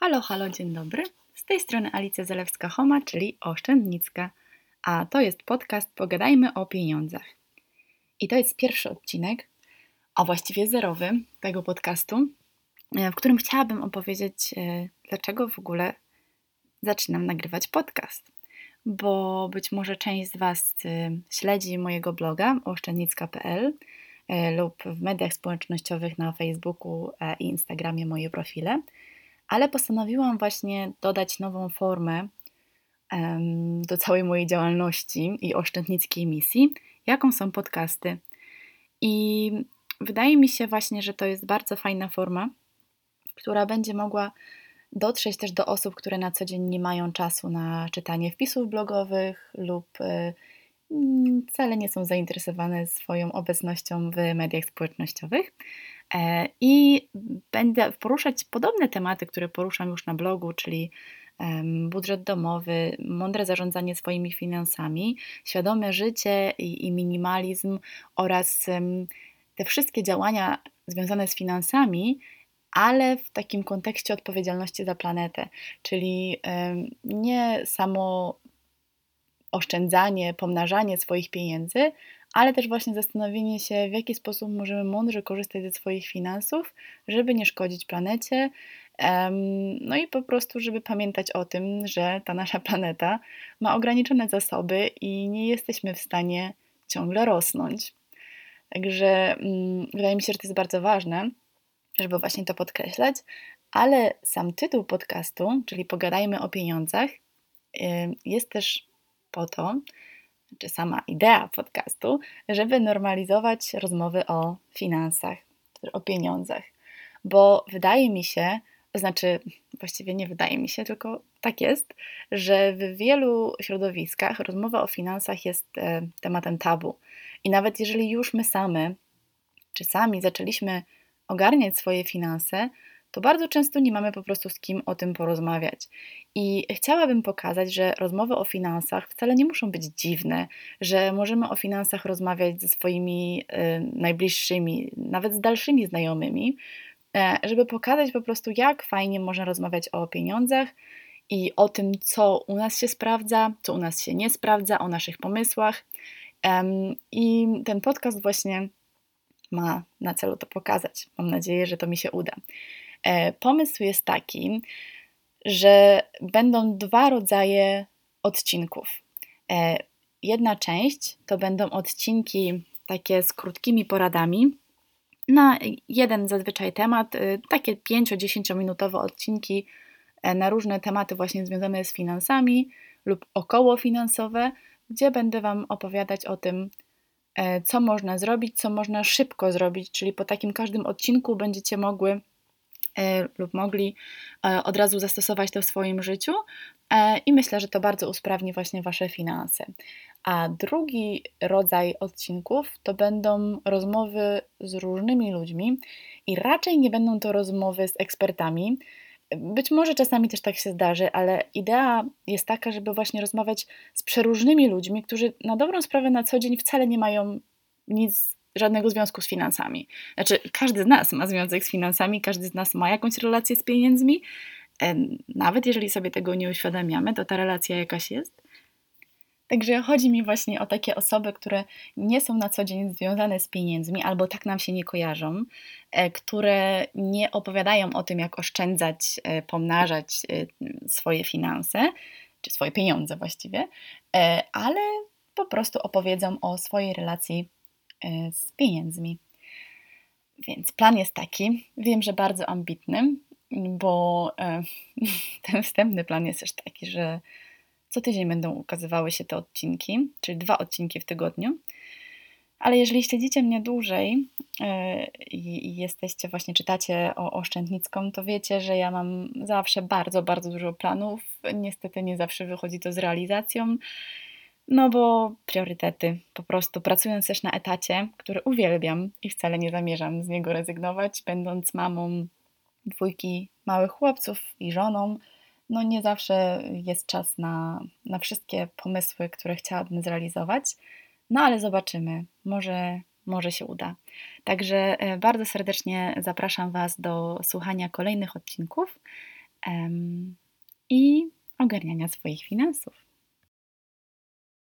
Halo, halo, dzień dobry. Z tej strony Alicja Zalewska-Homa, czyli Oszczędnicka. A to jest podcast Pogadajmy o pieniądzach. I to jest pierwszy odcinek, a właściwie zerowy tego podcastu, e, w którym chciałabym opowiedzieć, e, dlaczego w ogóle zaczynam nagrywać podcast. Bo być może część z Was e, śledzi mojego bloga oszczędnicka.pl lub w mediach społecznościowych na Facebooku i Instagramie moje profile – ale postanowiłam właśnie dodać nową formę do całej mojej działalności i oszczędnickiej misji, jaką są podcasty. I wydaje mi się właśnie, że to jest bardzo fajna forma, która będzie mogła dotrzeć też do osób, które na co dzień nie mają czasu na czytanie wpisów blogowych lub y, wcale nie są zainteresowane swoją obecnością w mediach społecznościowych. E, I będę poruszać podobne tematy, które poruszam już na blogu, czyli budżet domowy, mądre zarządzanie swoimi finansami, świadome życie i, i minimalizm oraz te wszystkie działania związane z finansami, ale w takim kontekście odpowiedzialności za planetę, czyli nie samo oszczędzanie, pomnażanie swoich pieniędzy, ale też właśnie zastanowienie się, w jaki sposób możemy mądrze korzystać ze swoich finansów, żeby nie szkodzić planecie. No i po prostu, żeby pamiętać o tym, że ta nasza planeta ma ograniczone zasoby i nie jesteśmy w stanie ciągle rosnąć. Także mm, wydaje mi się, że to jest bardzo ważne, żeby właśnie to podkreślać, ale sam tytuł podcastu, czyli Pogadajmy o pieniądzach, jest też po to, czy sama idea podcastu, żeby normalizować rozmowy o finansach, o pieniądzach. Bo wydaje mi się, znaczy właściwie nie wydaje mi się, tylko tak jest, że w wielu środowiskach rozmowa o finansach jest e, tematem tabu. I nawet jeżeli już my same, czy sami zaczęliśmy ogarniać swoje finanse, to bardzo często nie mamy po prostu z kim o tym porozmawiać. I chciałabym pokazać, że rozmowy o finansach wcale nie muszą być dziwne, że możemy o finansach rozmawiać ze swoimi y, najbliższymi, nawet z dalszymi znajomymi, y, żeby pokazać po prostu, jak fajnie można rozmawiać o pieniądzach i o tym, co u nas się sprawdza, co u nas się nie sprawdza, o naszych pomysłach. I ten podcast właśnie ma na celu to pokazać. Mam nadzieję, że to mi się uda. E, pomysł jest taki, że będą dwa rodzaje odcinków. E, jedna część to będą odcinki takie z krótkimi poradami na jeden zazwyczaj temat, e, takie 5-10 minutowe odcinki na różne tematy właśnie związane z finansami lub około finansowe, gdzie będę Wam opowiadać o tym, co można zrobić, co można szybko zrobić, czyli po takim każdym odcinku będziecie mogły lub mogli e, od razu zastosować to w swoim życiu e, i myślę, że to bardzo usprawni właśnie Wasze finanse. A drugi rodzaj odcinków to będą rozmowy z różnymi ludźmi i raczej nie będą to rozmowy z ekspertami. Być może czasami też tak się zdarzy, ale idea jest taka, żeby właśnie rozmawiać z przeróżnymi ludźmi, którzy na dobrą sprawę na co dzień wcale nie mają nic żadnego związku z finansami. Znaczy, każdy z nas ma związek z finansami, każdy z nas ma jakąś relację z pieniędzmi. Nawet jeżeli sobie tego nie uświadamiamy, to ta relacja jakaś jest. Także chodzi mi właśnie o takie osoby, które nie są na co dzień związane z pieniędzmi albo tak nam się nie kojarzą, e, które nie opowiadają o tym, jak oszczędzać, e, pomnażać e, swoje finanse, czy swoje pieniądze właściwie, ale po prostu opowiedzą o swojej relacji z pieniędzmi. Więc plan jest taki, wiem, że bardzo ambitny, bo e, ten wstępny plan jest też taki, że co tydzień będą ukazywały się te odcinki, czyli dwa odcinki w tygodniu. Ale jeżeli śledzicie mnie dłużej e, i jesteście, właśnie czytacie o Oszczędnicką, to wiecie, że ja mam zawsze bardzo, bardzo dużo planów. Niestety nie zawsze wychodzi to z realizacją. No bo priorytety. Po prostu pracując też na etacie, który uwielbiam i wcale nie zamierzam z niego rezygnować, będąc mamą dwójki małych chłopców i żoną, no nie zawsze jest czas na, na wszystkie pomysły, które chciałabym zrealizować. No ale zobaczymy, może, może się uda. Także e, bardzo serdecznie zapraszam Was do słuchania kolejnych odcinków. em, i ogarniania swoich finansów.